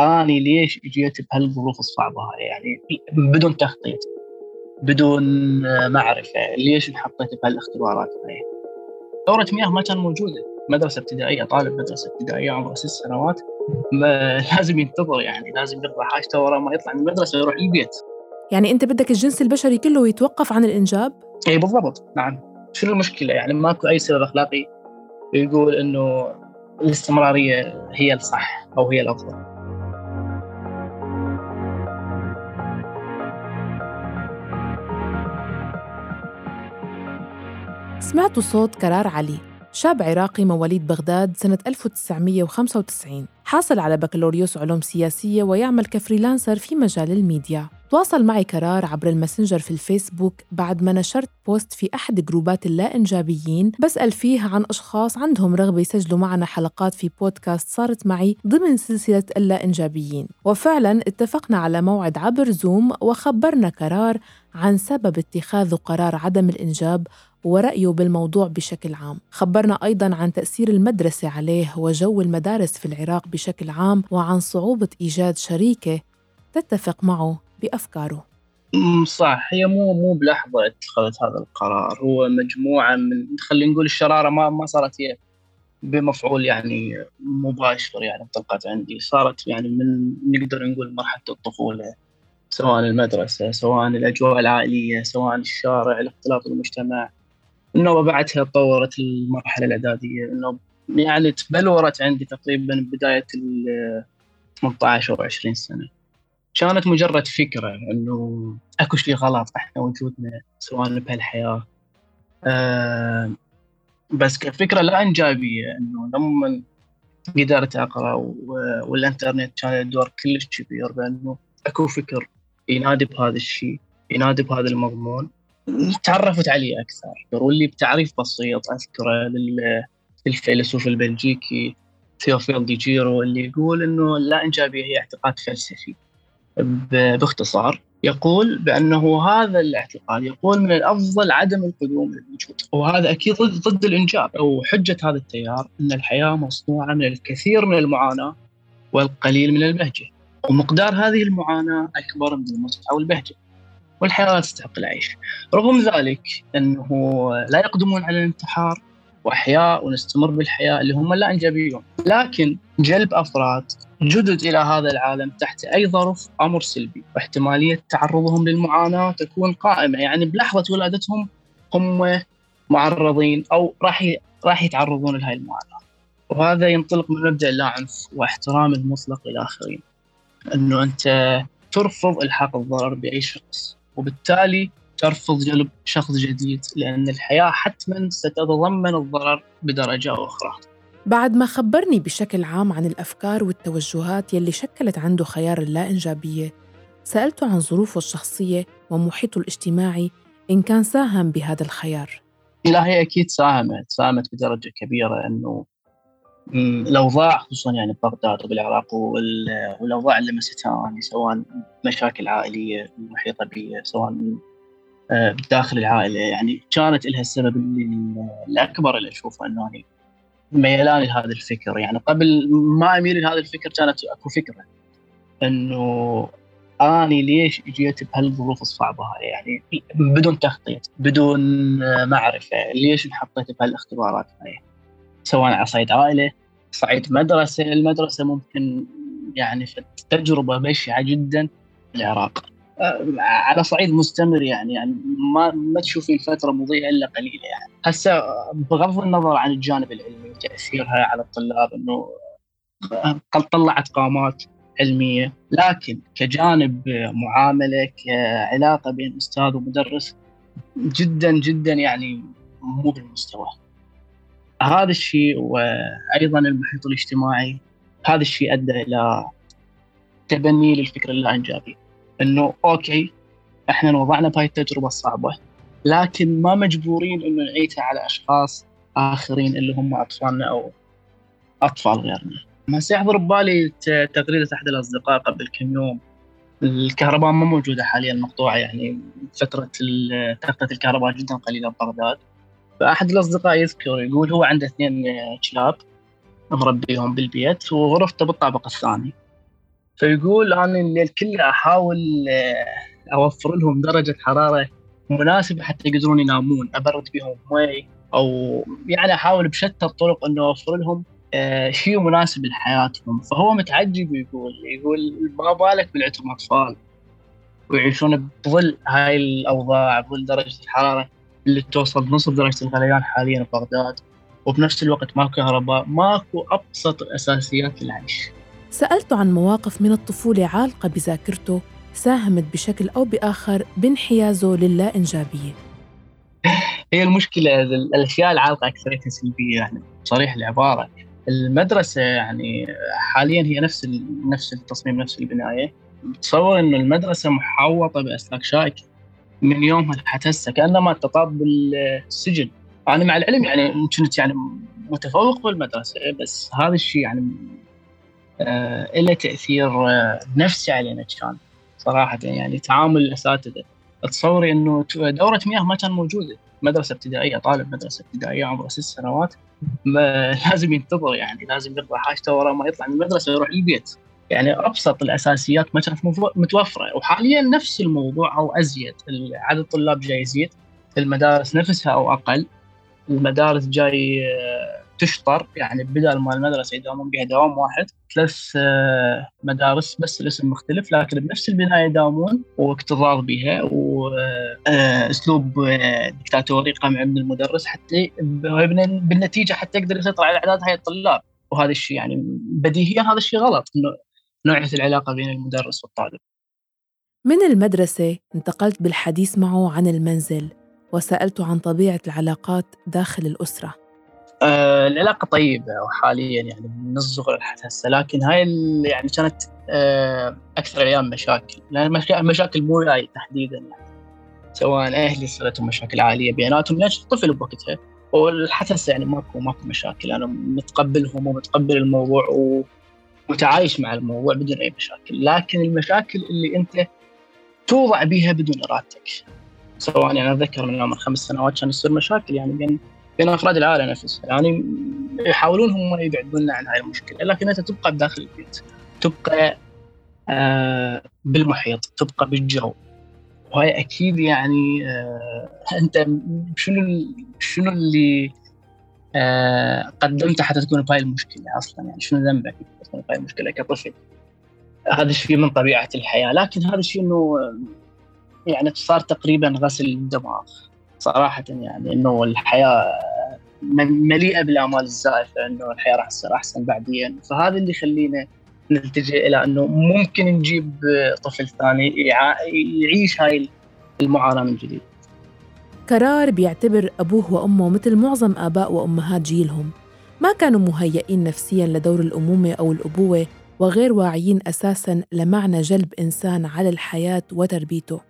اني ليش جيت بهالظروف الصعبة هاي؟ يعني بدون تخطيط بدون معرفة ليش انحطيت بهالاختبارات هاي؟ دورة مياه ما كان موجودة. مدرسة ابتدائية طالب مدرسة ابتدائية عمره ست سنوات. ما لازم ينتظر يعني لازم يقضي حاجته ورا ما يطلع من المدرسة يروح البيت. يعني أنت بدك الجنس البشري كله يتوقف عن الإنجاب؟ اي بالضبط. نعم. شنو المشكلة؟ يعني ماكو أي سبب أخلاقي يقول إنه الاستمرارية هي الصح أو هي الأفضل. سمعتوا صوت كرار علي شاب عراقي مواليد بغداد سنة 1995 حاصل على بكالوريوس علوم سياسية ويعمل ك freelancer في مجال الميديا. تواصل معي كرار عبر الماسنجر في الفيسبوك بعد ما نشرت post في أحد جروبات اللا إنجابيين بسأل فيه عن أشخاص عندهم رغبة يسجلوا معنا حلقات في بودكاست صارت معي ضمن سلسلة اللا إنجابيين وفعلا اتفقنا على موعد عبر زوم وخبرنا كرار عن سبب اتخاذه قرار عدم الإنجاب ورأيه بالموضوع بشكل عام. خبرنا أيضا عن تأثير المدرسة عليه وجو المدارس في العراق بشكل عام وعن صعوبة إيجاد شريكة تتفق معه بأفكاره. صح. هي مو مو بلحظة اتخذت هذا القرار. هو مجموعة من خلينا نقول الشرارة ما ما صارت هي بمفعول يعني مباشر يعني انطلقت عندي. صارت يعني من نقدر نقول مرحلة الطفولة سواء المدرسة سواء الأجواء العائلية سواء الشارع الاختلاط بالمجتمع إنه بعدها تطورت المرحلة الإعدادية إنه يعني تبلورت عندي تقريبا بداية ال 18 أو 20 سنة. كانت مجرد فكرة إنه أكو شيء غلط إحنا وجودنا سواء بهالحياة. أه بس كفكرة لا إنجابية إنه لما قدرت أقرأ والإنترنت كان الدور كلش كبير بأنه أكو فكر ينادي بهذا الشيء ينادي بهذا المضمون. تعرفت عليه أكثر. واللي بتعريف بسيط اذكره للفيلسوف البلجيكي ثيوفيل دي جيرو اللي يقول إنه اللا إنجابية هي اعتقاد فلسفي. باختصار يقول بأنه هذا الاعتقاد يقول من الأفضل عدم القدوم للوجود. وهذا أكيد ضد الإنجاب أو حجة هذا التيار إن الحياة مصنوعة من الكثير من المعاناة والقليل من البهجة. ومقدار هذه المعاناة أكبر من المتعة والبهجة. والحياة تستحق العيش. رغم ذلك أنه لا يقدمون على الانتحار وأحياء ونستمر بالحياة اللي هم لا إنجابيون. لكن جلب أفراد جدد إلى هذا العالم تحت أي ظرف أمر سلبي. واحتمالية تعرضهم للمعاناة تكون قائمة. يعني بلحظة ولادتهم هم معرضين أو راح راح يتعرضون لهذه المعاناة. وهذا ينطلق من مبدأ اللاعنف واحترام المطلق للآخرين أنه أنت ترفض إلحاق الضرر بأي شخص. وبالتالي ترفض جلب شخص جديد لأن الحياة حتما ستتضمن الضرر بدرجة أو أخرى. بعد ما خبرني بشكل عام عن الأفكار والتوجهات يلي شكلت عنده خيار اللا إنجابية سألته عن ظروفه الشخصية ومحيطه الاجتماعي إن كان ساهم بهذا الخيار. لا هي أكيد ساهمت ساهمت بدرجة كبيرة أنه الأوضاع خصوصا يعني ببغداد وبالعراق والأوضاع اللي لمستها يعني سواء مشاكل عائلية محيطة بي سواء آه، داخل العائلة. يعني كانت لها السبب الأكبر اللي أشوفه إنه يعني ميلاني لهذا الفكر. يعني قبل ما أميل لهذا الفكر كانت أكو فكرة إنه آني ليش جيت بهالظروف الصعبة هاي؟ يعني بدون تخطيط بدون آه، معرفة ليش انحطيت بهالاختبارات هاي؟ سواء على صعيد عائلة صعيد مدرسة المدرسة ممكن يعني في تجربة بشعه جدا في العراق. أه، على صعيد مستمر يعني يعني ما ما تشوفين فتره مضيئه إلا قليلة يعني. هسه بغض النظر عن الجانب العلمي وتأثيرها على الطلاب إنه قد طلعت قامات علمية لكن كجانب معاملة كعلاقة بين أستاذ ومدرس جدا جدا يعني مو بالمستوى. هذا الشيء وأيضا المحيط الاجتماعي هذا الشيء أدى إلى تبني للفكر اللا انجابي إنه أوكي إحنا وضعنا بهاي التجربة الصعبة لكن ما مجبورين إنه نعيدها على أشخاص آخرين اللي هم أطفالنا أو أطفال غيرنا. ما سيحضر ببالي تغريدة أحد الأصدقاء قبل كم يوم. الكهرباء ما موجودة حاليا مقطوعة يعني فترة تغطية الكهرباء جدا قليلة ببغداد. فاحد الأصدقاء يذكر يقول هو عنده اثنين كلاب مربيهم بالبيت وغرفته بالطابق الثاني. فيقول أنا الليل كله أحاول آه، أوفر لهم درجة حرارة مناسبة حتى يقدرون ينامون أبرد بهم مي أو يعني أحاول بشتى الطرق انه أوفر لهم آه، شيء مناسب لحياتهم. فهو متعجب يقول يقول ما بالك بالعتم أطفال؟ ويعيشون بظل هاي الأوضاع بظل درجة الحرارة. اللي توصل نصف درجة الغليان حاليا ببغداد وبنفس الوقت ماكو كهرباء ماكو أبسط أساسيات العيش. سالته عن مواقف من الطفولة عالقة بذاكرته ساهمت بشكل أو بآخر بانحيازه للا انجابيه هي المشكلة الأشياء العالقة أكثريتها سلبية يعني صريح العبارة. المدرسة يعني حاليا هي نفس نفس التصميم نفس البناية. تصور إنه المدرسة محوطة بأسلاك شائكة. من يومها حتى هسه كأنما تطاب بالسجن. أنا مع العلم يعني كنت يعني متفوق بالمدرسة بس هذا الشيء يعني آه له تأثير آه نفسي علينا كان صراحة. يعني تعامل الأساتذة تصوري إنه دورة مياه ما كان موجودة. مدرسة ابتدائية طالب مدرسة ابتدائية عمره ست سنوات لازم ينتظر يعني لازم يقضي حاجته ورا ما يطلع من المدرسة يروح البيت. يعني أبسط الأساسيات ما كانت متوفرة. وحاليا نفس الموضوع أو أزيد. عدد الطلاب جاي يزيد. المدارس نفسها أو أقل. المدارس جاي آه، تشطر. يعني بدل ما المدرسة يداومون بها دوام واحد ثلاث آه، مدارس بس الاسم مختلف لكن بنفس البنايه يداومون واكتظاظ بها. واسلوب آه، دكتاتوري قمع من المدرس حتى بالنتيجة حتى يقدر يسيطر على أعداد هاي الطلاب. وهذا الشيء يعني بديهيا هذا الشيء غلط. إنه نوعية العلاقة بين المدرس والطالب. من المدرسة انتقلت بالحديث معه عن المنزل وسالته عن طبيعة العلاقات داخل الأسرة. آه العلاقة طيبة وحاليا يعني من الصغر حتى هسه لكن هاي يعني كانت آه أكثر أيام مشاكل لأن مشاكل مو وياي تحديدا يعني سواء أهلي صارت مشاكل عاليه بيناتهم ليش طفل بوقتها وحتى هسه يعني ماكو ماكو مشاكل أنا متقبلهم ومتقبل الموضوع ومتعايش مع الموضوع بدون أي مشاكل لكن المشاكل اللي أنت توضع بها بدون ارادتك سواء يعني أتذكر من عمر خمس سنوات كان يصير مشاكل يعني بين بين أفراد العائله نفسها يعني يحاولون هم يبعدونا عن هاي المشكلة لكن أنت تبقى بداخل البيت تبقى آه بالمحيط تبقى بالجو. وهي أكيد يعني آه أنت شنو شنو اللي آه قدمته حتى تكون بهاي المشكلة أصلا يعني شنو ذنبك تكون بهاي المشكلة كطفل هذا الشيء من طبيعة الحياة لكن هذا الشيء إنه يعني صار تقريبا غسل الدماغ صراحة يعني إنه الحياة مليئة بالامال الزائفة إنه الحياة راح تصير أحسن بعدين فهذا اللي يخلينا نلتجئ إلى إنه ممكن نجيب طفل ثاني يعيش هاي المعاناة من جديد. كرار بيعتبر أبوه وأمه مثل معظم آباء وأمهات جيلهم، ما كانوا مهيئين نفسيا لدور الأمومة أو الأبوة وغير واعيين أساسا لمعنى جلب إنسان على الحياة وتربيته.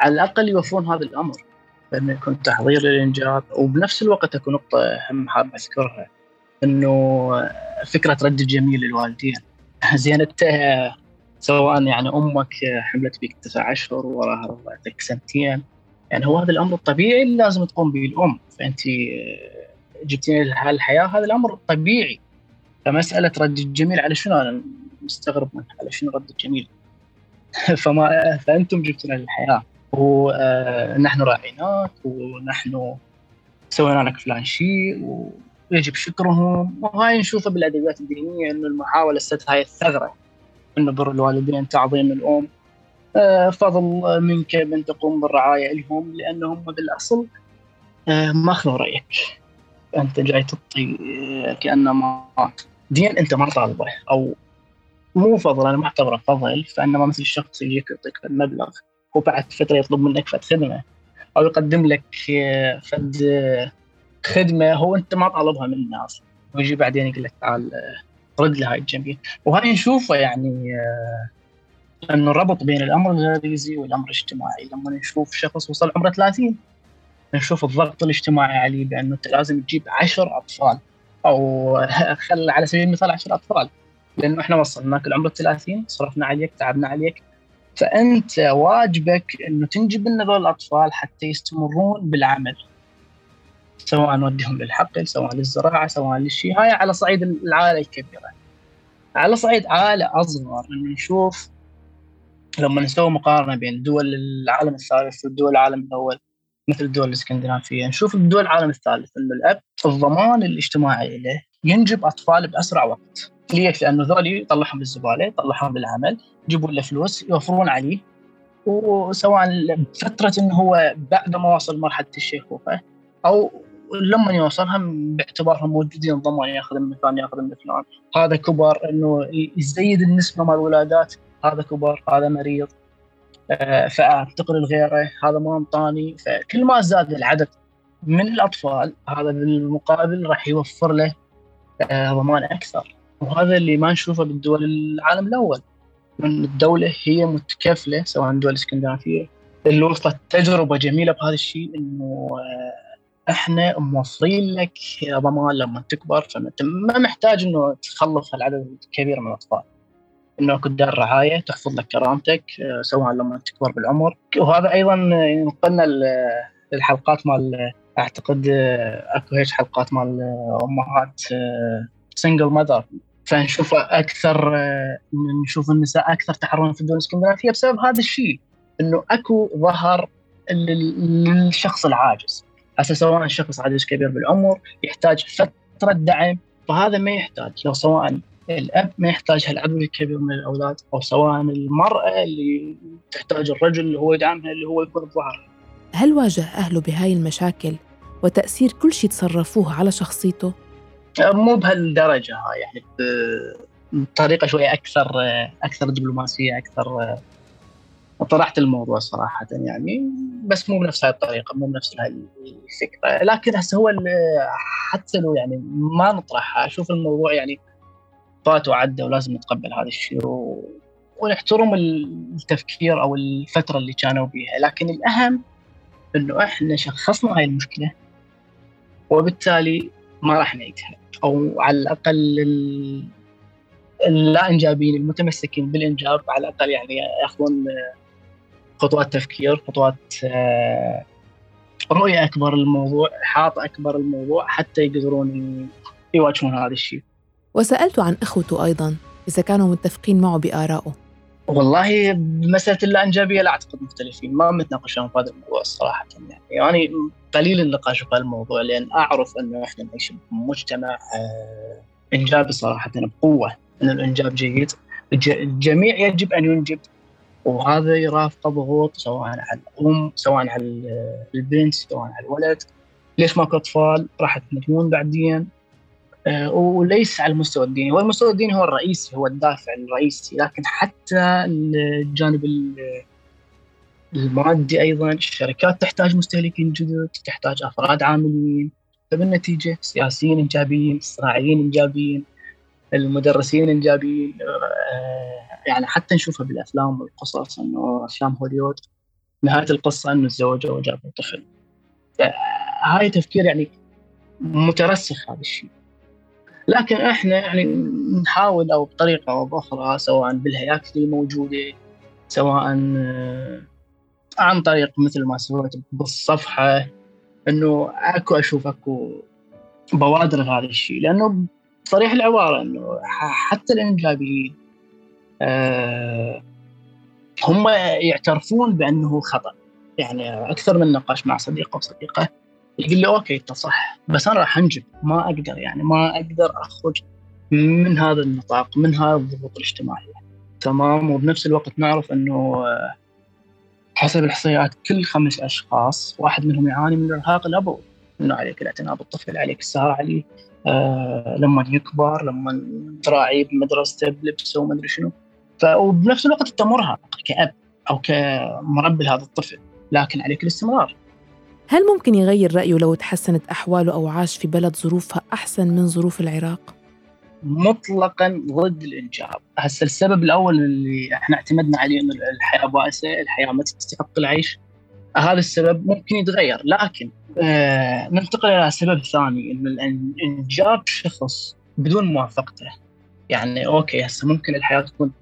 على الأقل يوفرون هذا الأمر بانه يكون تحضير للانجاب وبنفس الوقت أكو نقطة أهم حاب أذكرها إنه فكرة رد الجميل للوالدين. زين انت سواء يعني أمك حملت بك تسع أشهر وراها رضعتك سنتين. يعني هو هذا الأمر الطبيعي اللي لازم تقوم به الأم. فأنت جبتيني لهالحياه هذا الأمر طبيعي. فمسألة رد الجميل على شنو؟ أنا مستغرب منها. على شنو رد الجميل؟ فما فأنتم جبتونا للحياة. ونحن راعيناك ونحن سوينا لك فلان شيء ويجب شكرهم. وهاي نشوفها بالأدبيات الدينية إنه المحاولة ست هاي الثغرة. إنه بر الوالدين تعظيم الأم. آه، فضل منك من تقوم بالرعاية لهم لأنهم بالأصل آه، ما أخذوا رأيك. أنت جاي تعطي آه، كأنما دين أنت ما طالبه أو مو فضل أنا ما أعتبره فضل فأنما مثل الشخص يجيك يعطيك المبلغ وبعد فترة يطلب منك فد خدمة أو يقدم لك فد خدمة هو أنت ما طالبها منه أصلا ويجي بعدين يقول لك تعال رد لي هاي الجميل وهاي نشوفه يعني آه، انه الربط بين الأمر الغريزي والأمر الاجتماعي. لما نشوف شخص وصل عمره 30 نشوف الضغط الاجتماعي عليه بأنه أنت لازم تجيب 10 أطفال أو خل على سبيل المثال 10 أطفال. لأنه إحنا وصلناك لعمر 30 صرفنا عليك تعبنا عليك. فأنت واجبك إنه تنجب لنا ذول الأطفال حتى يستمرون بالعمل. سواء نوديهم للحقل سواء للزراعة سواء للشيء. هاي على صعيد العائله الكبيرة. على صعيد عالة أصغر إنه نشوف لما نسوي مقارنة بين دول العالم الثالث ودول العالم الأول مثل الدول الإسكندنافية نشوف الدول العالم الثالث إنه الأب الضمان الاجتماعي له ينجب أطفال بأسرع وقت ليش؟ لأنه ذولي يطلعهم بالزبالة يطلعهم للعمل يجيبون له فلوس يوفرون عليه وسواء فترة إنه هو بعد ما وصل مرحلة الشيخوخة أو لما يوصلهم باعتبارهم موجودين ضمان ياخذ من فلان ياخذ من فلان هذا كبر إنه يزيد النسبة مال الولادات هذا كبر هذا مريض آه، فانتقل لغيره هذا ما انطاني فكل ما زاد العدد من الأطفال هذا بالمقابل راح يوفر له آه، ضمان أكثر. وهذا اللي ما نشوفه بالدول العالم الأول. من الدولة هي متكفلة سواء الدول الاسكندنافيه اللي وصلت تجربة جميلة بهذا الشيء إنه آه، إحنا موفرين لك ضمان لما تكبر فانت ما محتاج إنه تخلص هالعدد الكبير من الأطفال. إنه أكو دار رعاية تحفظ لك كرامتك آه، سواء لما تكبر بالعمر. وهذا أيضا ينقلنا الحلقات مال أعتقد آه، أكو هيك حلقات مال أمهات سنجل ماذر فنشوف أكثر نشوف النساء أكثر تحررا في الدول الإسكندنافية بسبب هذا الشيء. إنه أكو ظهر للشخص العاجز. هسه سواء الشخص عاجز كبير بالعمر يحتاج فترة دعم. فهذا ما يحتاج لو سواء الأب ما يحتاج هالعدد الكبير من الأولاد أو سواء المرأة اللي تحتاج الرجل اللي هو يدعمها اللي هو يكون بظهرها. هل واجه أهله بهاي المشاكل وتأثير كل شيء تصرفوه على شخصيته؟ مو بهالدرجة هاي يعني بطريقة شوية أكثر أكثر دبلوماسية أكثر طرحت الموضوع صراحة يعني بس مو بنفس هاي الطريقة مو بنفس هاي الفكرة. لكن هسه هو حتى لو يعني ما نطرحها أشوف الموضوع يعني فات وعدى ولازم نتقبل هذا الشيء و... ونحترم التفكير أو الفترة اللي كانوا بيها لكن الأهم إنه إحنا شخصنا هاي المشكلة وبالتالي ما راح نعيدها أو على الأقل اللا انجابيين المتمسكين بالإنجاب على الأقل يعني يأخذون خطوات تفكير خطوات آه، رؤية أكبر للموضوع إحاطة أكبر للموضوع حتى يقدرون يواجهون هذا الشيء. وسالته عن إخوته أيضا إذا كانوا متفقين معه بارائه. والله بمساله اللا انجابيه لا أعتقد مختلفين ما متناقشون في هذا الموضوع صراحة يعني. يعني قليل النقاش في الموضوع لأن أعرف انه إحنا نعيش بمجتمع آه، إنجابي صراحة بقوة أن الإنجاب جيد الجميع يجب أن ينجب وهذا يرافقه ضغوط سواء على الأم سواء على البنت سواء على الولد. ليش ماكو اطفال راح تموتون بعدين. وليس على المستوى الديني. هو المستوى الديني هو الرئيسي هو الدافع الرئيسي. لكن حتى الجانب المادي أيضا الشركات تحتاج مستهلكين جدد تحتاج أفراد عاملين. فبالنتيجة سياسيين ايجابيين صناعيين ايجابيين المدرسين ايجابيين آه، يعني حتى نشوفها بالأفلام والقصص إنه أفلام هوليوود نهاية القصة إنه تزوجوا وجابوا طفل. آه، هاي تفكير يعني مترسخ هذا الشيء. لكن إحنا يعني نحاول أو بطريقة أو بأخرى سواء بالهياكل الموجوده سواء آه، عن طريق مثل ما سويت بالصفحة إنه أكو أشوف أكو بوادر لهذا الشيء. لأنه صريح العبارة إنه حتى الانجابيين أه هم يعترفون بأنه خطأ. يعني أكثر من نقاش مع صديق أو صديقة. يقول لي okay انت صح. بس أنا راح أنجب. ما أقدر يعني ما أقدر أخرج من هذا النطاق من هذه الضغوط الاجتماعيه تمام؟ وبنفس الوقت نعرف إنه آه، حسب الإحصائيات كل خمس أشخاص واحد منهم يعاني من الارهاق الابوي انه عليك الاعتناء بالطفل عليك السهر عليه آه لما يكبر لما تراعيه بمدرسته بلبسه وما أدري شنو. وبنفس الوقت انت مرهق كأب أو كمربي لهذا الطفل. لكن عليك الاستمرار. هل ممكن يغير رأيه لو تحسنت أحواله أو عاش في بلد ظروفها أحسن من ظروف العراق؟ مطلقا ضد الإنجاب. هسه السبب الأول اللي إحنا اعتمدنا عليه إنه الحياة بائسه الحياة ما تستحق العيش. هذا السبب ممكن يتغير لكن آه ننتقل إلى السبب الثاني إنه الإنجاب شخص بدون موافقته. يعني أوكي هسه ممكن الحياة تكون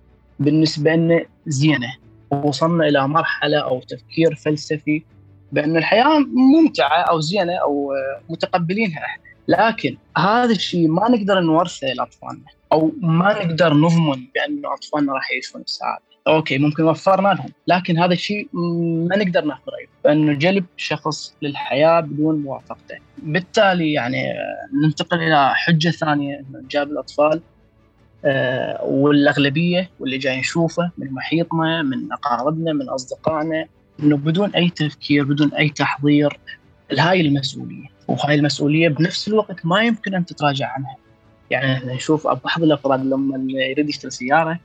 بالنسبة لنا زينة ووصلنا إلى مرحلة أو تفكير فلسفي بأن الحياة ممتعة أو زينة أو متقبلينها. إحنا لكن هذا الشيء ما نقدر نورثه لأطفالنا أو ما نقدر نضمن بأن أطفالنا راح يعيشون السعاده أوكي ممكن وفرنا لهم لكن هذا الشيء ما نقدر ناخذ رايه بانه جلب شخص للحياة بدون موافقته. بالتالي يعني ننتقل إلى حجة ثانية إنه جاب الأطفال آه، والأغلبية واللي جاي نشوفه من محيطنا من أقاربنا من أصدقائنا إنه بدون أي تفكير بدون أي تحضير هاي المسؤولية. وهاي المسؤولية بنفس الوقت ما يمكن أن تتراجع عنها. يعني إحنا نشوف بعض الأفراد لما يريد يشتري سيارة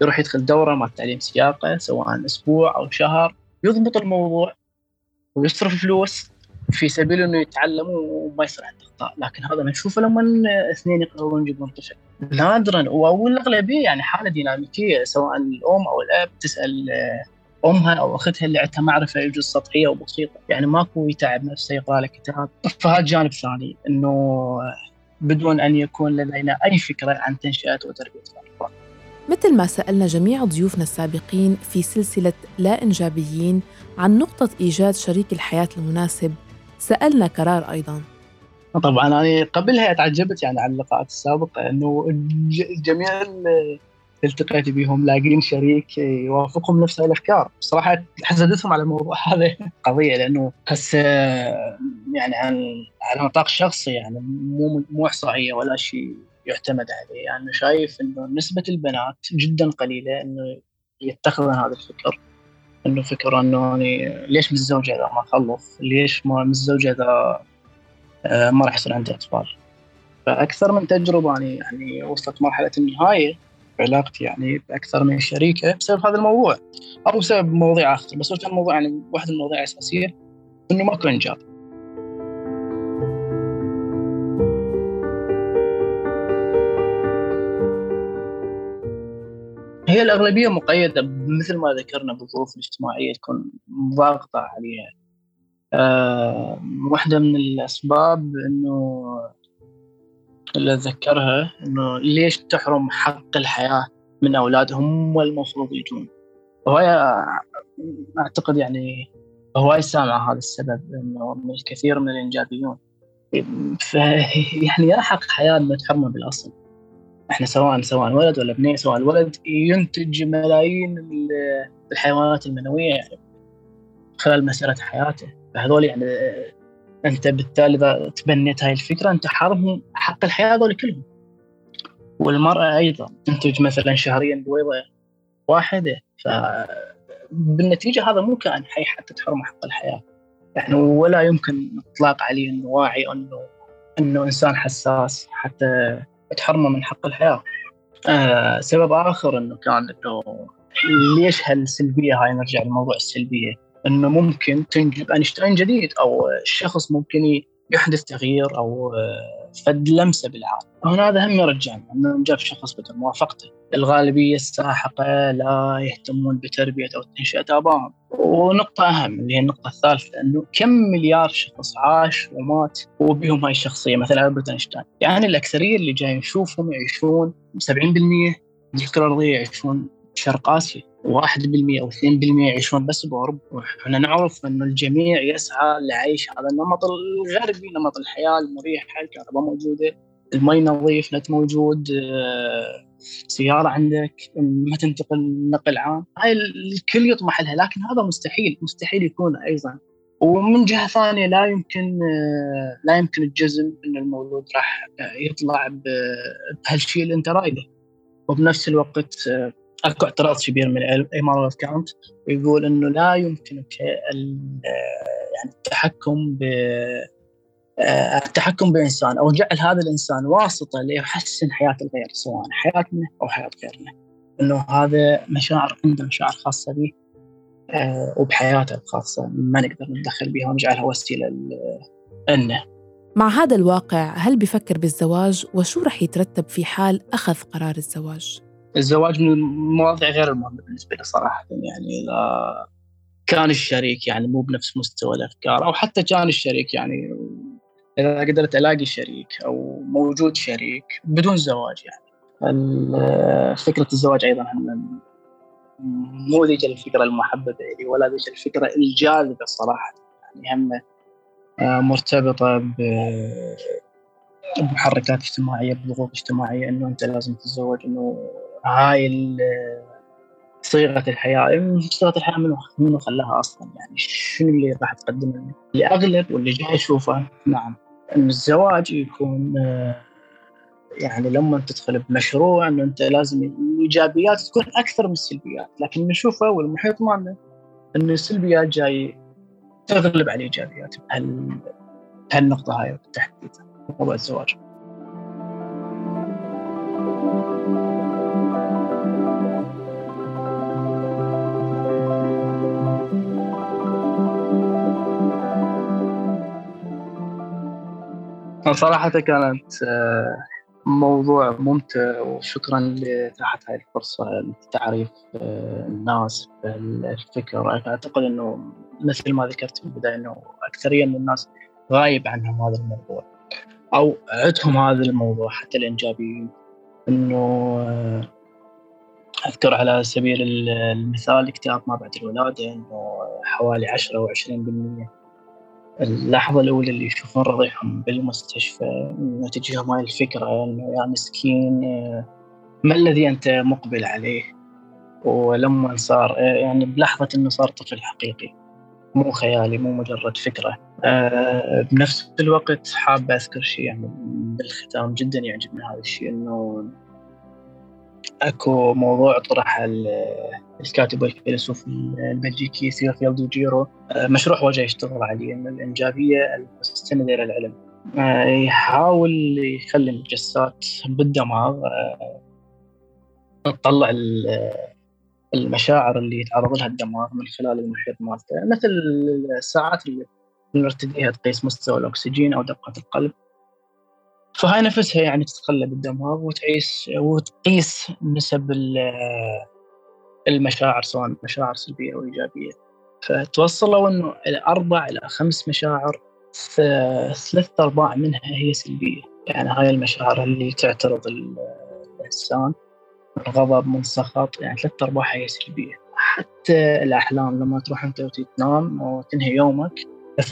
يروح يدخل دورة مع تعليم سياقة سواء أسبوع أو شهر يضبط الموضوع ويصرف فلوس في سبيل إنه يتعلم وما يصير عنده أخطاء، لكن هذا نشوفه لما اثنين يقررون يجيبون طفل. نادرا. والاغلبيه يعني حالة ديناميكية سواء الأم أو الأب تسأل أمها أو أختها اللي عندها معرفة يجوز سطحية وبسيطة، يعني ماكو يتعب نفسه يقرأ له كتاب، فهذا جانب ثاني إنه بدون أن يكون لدينا أي فكرة عن تنشئة وتربية. الاطفال. مثل ما سألنا جميع ضيوفنا السابقين في سلسلة لا إنجابيين عن نقطة إيجاد شريك الحياة المناسب سألنا كرار أيضا. طبعا أنا قبلها تعجبت يعني على اللقاءات السابقة أنه جميع التقيت بهم لاقين شريك يوافقهم نفس الأفكار بصراحه حسدتهم على الموضوع هذا قضية لأنه هسه يعني عن على نطاق شخصي يعني مو مو إحصائية ولا شيء يعتمد عليه يعني شايف إنه نسبة البنات جدا قليلة إنه يتخذون هذا الفكر إنه فكر إنه يعني ليش متزوجه إذا ما خلص؟ ليش ما متزوجه إذا آه، ما راح يصير عندي أطفال؟ فأكثر من تجربة يعني, يعني وصلت مرحلة النهاية علاقتي يعني بأكثر من شريكة بسبب هذا الموضوع. أو بسبب مواضيع أخرى بس كان الموضوع يعني واحد من المواضيع الاساسيه إنه ماكو انجاب هي الأغلبية مقيدة مثل ما ذكرنا بالظروف الاجتماعية تكون ضاغطة عليها. أه واحدة من الأسباب إنه اللي أتذكرها إنه ليش تحرم حق الحياة من أولادهم هم المفروض يجون. وهي أعتقد يعني هواي سامع هذا السبب من الكثير من الإنجابيون. فيعني يا حق حياة ما تحرمه بالأصل. إحنا سواء سواء ولد ولا بنيه سواء الولد ينتج ملايين الحيوانات المنوية يعني خلال مسيرة حياته. فهذول يعني أنت بالتالي إذا تبنيت هاي الفكرة أنت حارمهم حق الحياة هذول كلهم. والمرأة أيضا. تنتج مثلا شهريا بويضة واحدة فبالنتيجه هذا مو كائن حي حتى تحرم حق الحياة. يعني ولا يمكن إطلاق عليه إنه واعي إنه إنه إنسان حساس حتى تحرمه من حق الحياة. آه سبب آخر إنه كان إنه ليش هالسلبية هاي؟ نرجع لموضوع السلبية. أنه ممكن تنجب أينشتاين جديد أو الشخص ممكن يحدث تغيير أو آه، فد لمسة بالعالم هنا هذا هم يرجعنا إنه جاب شخص بدون موافقته. الغالبية الساحقة لا يهتمون بتربية أو تنشئة ابائهم ونقطة أهم اللي هي النقطة الثالثة أنه كم مليار شخص عاش ومات وبهم هاي الشخصية مثلا ألبرت أينشتاين. يعني الأكثرية اللي جاي نشوفهم يعيشون 70% من الكرة الأرضية يعيشون شرق آسيا. 1% أو 2% يعيشون بس بأوروبا. وإحنا نعرف إنه الجميع يسعى لعيش هذا النمط الغربي نمط الحياة المريحة الكهرباء موجودة المي نظيف نت موجود آه، سيارة عندك ما تنتقل نقل عام. هاي الكل يطمح لها لكن هذا مستحيل مستحيل يكون أيضا. ومن جهة ثانية لا يمكن آه، لا يمكن الجزم إن المولود راح يطلع بهالشيء اللي أنت رايده. وبنفس الوقت آه، أكو اعتراض كبير من إيمانويل كانت يقول إنه لا يمكنك يعني التحكم ب التحكم بانسان أو جعل هذا الإنسان واسطة ليحسن حياة الغير سواء حياتنا أو حياة غيرنا. إنه هذا مشاعر عنده مشاعر خاصة به آه، وبحياته الخاصة. ما نقدر نتدخل بها ونجعلها وسيلة لنا. مع هذا الواقع هل بفكر بالزواج؟ وشو رح يترتب في حال أخذ قرار الزواج؟ الزواج من المواضيع غير المهمة بالنسبة لي صراحة يعني إذا كان الشريك يعني مو بنفس مستوى الأفكار أو حتى كان الشريك يعني إذا قدرت ألاقي شريك أو موجود شريك بدون زواج يعني. فكرة الزواج أيضا مو ذيك الفكرة المحببة لي ولا ذيك الفكرة الجاذبة صراحة. يعني هم آه، مرتبطة ب بمحركات اجتماعية بضغوط اجتماعية إنه أنت لازم تتزوج إنه هاي صيغة الحياة. صيغة الحياة منو منو خلاها أصلا؟ يعني شنو اللي راح تقدم لنا؟ اللي أغلب واللي جاي اشوفه نعم. إن الزواج يكون يعني لما تدخل بمشروع إنه أنت لازم الإيجابيات تكون أكثر من السلبيات. لكن نشوفه والمحيط مالنا إن السلبيات جاي تغلب على الإيجابيات بهالنقطة هاي بالتحديد موضوع الزواج. صراحة كانت آه، موضوع ممتع وشكرا لإتاحة هاي الفرصة لتعريف آه، الناس بالفكر. أعتقد أنه مثل ما ذكرت في البداية أنه أكثرية من الناس غايب عنهم هذا الموضوع أو عندهم هذا الموضوع حتى الإنجابيين. أنه آه، أذكر على سبيل المثال اكتئاب ما بعد الولادة أنه حوالي 10 أو 20% اللحظة الأولى اللي يشوفون رضيعهم بالمستشفى تجيهم هاي الفكرة إنه يا مسكين ما الذي أنت مقبل عليه؟ ولما صار يعني بلحظة إنه صار طفل حقيقي مو خيالي مو مجرد فكرة. أه بنفس الوقت حاب أذكر شيء يعني بالختام جدا يعجبني هذا الشيء إنه أكو موضوع طرح الكاتب والفيلسوف البلجيكي ثيوفيل جيرو آه، مشروع جاي يشتغل عليه اللاإنجابية المستندة إلى العلم. آه، يحاول يخلي المجسات بالدماغ آه، تطلع المشاعر اللي يتعرض لها الدماغ من خلال المحيط مالته مثل الساعات اللي نرتديها تقيس مستوى الأكسجين أو دقة القلب. فهاي نفسها يعني تتقلب الدماغ وتعيش وتقيس نسب المشاعر سواء مشاعر سلبية أو إيجابية. فتوصلوا إنه إلى أربع إلى خمس مشاعر ثلاث أرباع منها هي سلبية. يعني هاي المشاعر اللي تعترض الإنسان من غضب من سخط يعني ثلاث أرباعها هي سلبية. حتى الأحلام لما تروح أنت وتنام وتنهي يومك 80%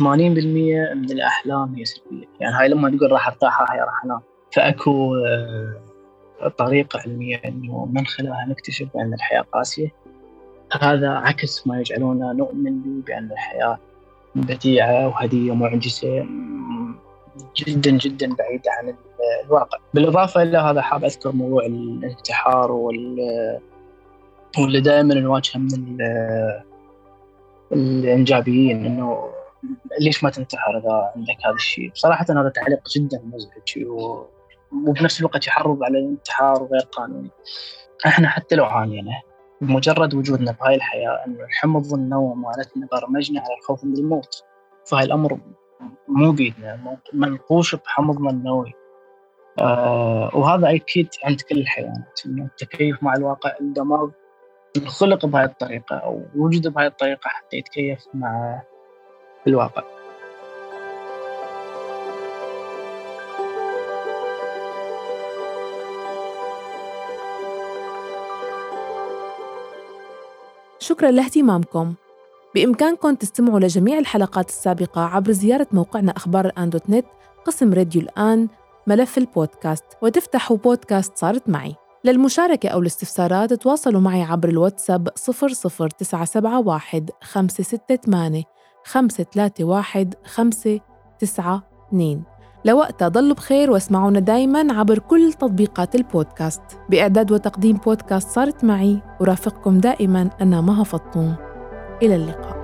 من الأحلام هي سلبية. يعني هاي لما تقول راح أرتاح هاي راح أنام. فأكو آه، طريقة علمية إنه من خلالها نكتشف بأن الحياة قاسية. هذا عكس ما يجعلنا نؤمن به بأن الحياة بديعة وهدية معجزة جدا جدا بعيده عن الواقع. بالإضافة إلى هذا حاب أذكر موضوع الانتحار وال واللي دائما نواجهه من الإنجابيين إنه ليش ما تنتحر إذا عندك هذا الشيء؟ بصراحة هذا تعليق جدا مزعج. وبنفس الوقت يحرض على الانتحار وغير قانوني. إحنا حتى لو عانينا بمجرد وجودنا بهاي الحياة انه الحمض النووي مالتنا برمجنا على الخوف من الموت. فهاي الأمر مو بيدنا منقوش بحمضنا النووي. آه وهذا أكيد عند كل الحيوانات إنه التكيف مع الواقع الدماغ خلق بهاي الطريقة أو وجد بهاي الطريقة حتى يتكيف مع في الواقع. شكرا لاهتمامكم. بإمكانكم تستمعوا لجميع الحلقات السابقة عبر زيارة موقعنا أخبار الآن دوت نت قسم راديو الآن ملف البودكاست وتفتحوا بودكاست صارت معي. للمشاركة أو الاستفسارات تواصلوا معي عبر الواتساب 00971 568 خمسة ثلاثة واحد خمسة تسعة اثنين. لوقتها ضلوا بخير واسمعونا دايما عبر كل تطبيقات البودكاست. بإعداد وتقديم بودكاست صارت معي أرافقكم دائما أنا مها فطوم. إلى اللقاء.